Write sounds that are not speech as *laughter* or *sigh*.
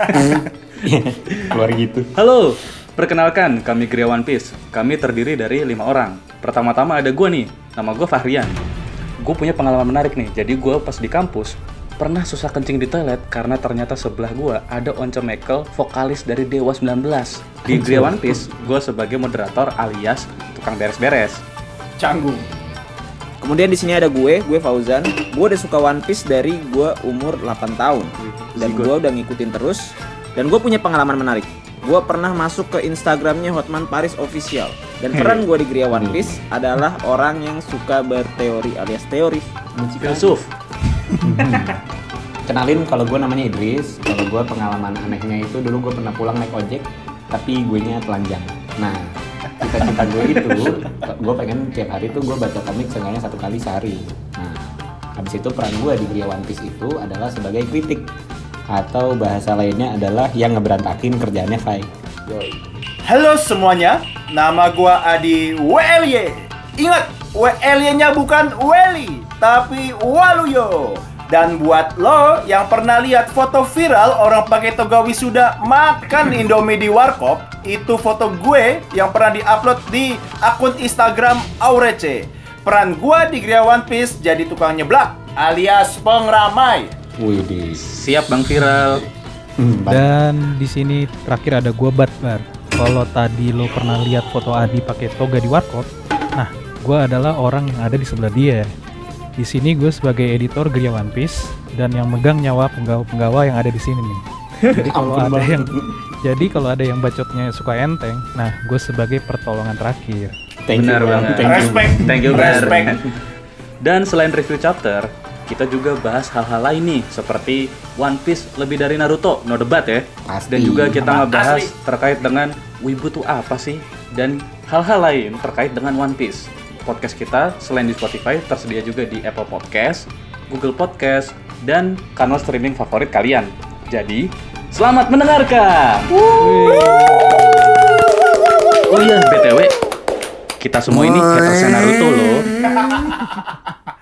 *laughs* Keluar gitu. Halo, perkenalkan kami Gria One Piece. Kami terdiri dari lima orang. Pertama-tama ada gue nih, nama gue Fahrian. Gue punya pengalaman menarik nih. Jadi gue pas di kampus pernah susah kencing di toilet karena ternyata sebelah gue ada Once Mekel, vokalis dari Dewa 19. Di Gria One Piece, gue sebagai moderator alias tukang beres-beres. Canggung. Kemudian di sini ada gue, gue Fauzan. Gue udah suka One Piece dari gue umur 8 tahun. Dan Sigot. gue udah ngikutin terus. Dan gue punya pengalaman menarik. Gue pernah masuk ke Instagramnya Hotman Paris Official. Dan peran gue di Gria One Piece adalah orang yang suka berteori alias teori. Filsuf, *laughs* Kenalin kalau gue namanya Idris. Kalau gue pengalaman anehnya itu dulu gue pernah pulang naik ojek, tapi gue nya telanjang. Nah, cita-cita gue itu, gue pengen tiap hari tuh gue baca komik seenggaknya satu kali sehari. Nah, habis itu peran gue di Gria One Piece itu adalah sebagai kritik atau bahasa lainnya adalah yang ngeberantakin kerjaannya Fai. Halo semuanya, nama gua Adi WLY. Ingat, WLY-nya bukan Welly, tapi Waluyo. Dan buat lo yang pernah lihat foto viral orang pakai toga wisuda makan Indomie di Warkop, itu foto gue yang pernah diupload di akun Instagram Aurece. Peran gua di Gria One Piece jadi tukang nyeblak alias pengramai. Wih, di siap Bang Viral. Hmm, Dan di sini terakhir ada gua Batbar. Kalau tadi lo pernah lihat foto Adi pakai toga di warkop, nah gua adalah orang yang ada di sebelah dia. Di sini gue sebagai editor Gria One Piece dan yang megang nyawa penggawa-penggawa yang ada di sini nih. Jadi *laughs* kalau ada yang jadi kalau ada yang bacotnya suka enteng, nah gue sebagai pertolongan terakhir. Thank you, Benar Bang. banget. Thank you. Respect. Thank you. Respect. Dan selain review chapter, kita juga bahas hal-hal lain nih, seperti One Piece lebih dari Naruto, no debat ya. Pasti. Dan juga kita ngebahas asli. terkait dengan Wibu tuh apa sih? Dan hal-hal lain terkait dengan One Piece. Podcast kita selain di Spotify tersedia juga di Apple Podcast, Google Podcast, dan kanal streaming favorit kalian. Jadi, selamat mendengarkan. Oh iya, BTW, kita semua ini hatersnya Naruto loh. *laughs*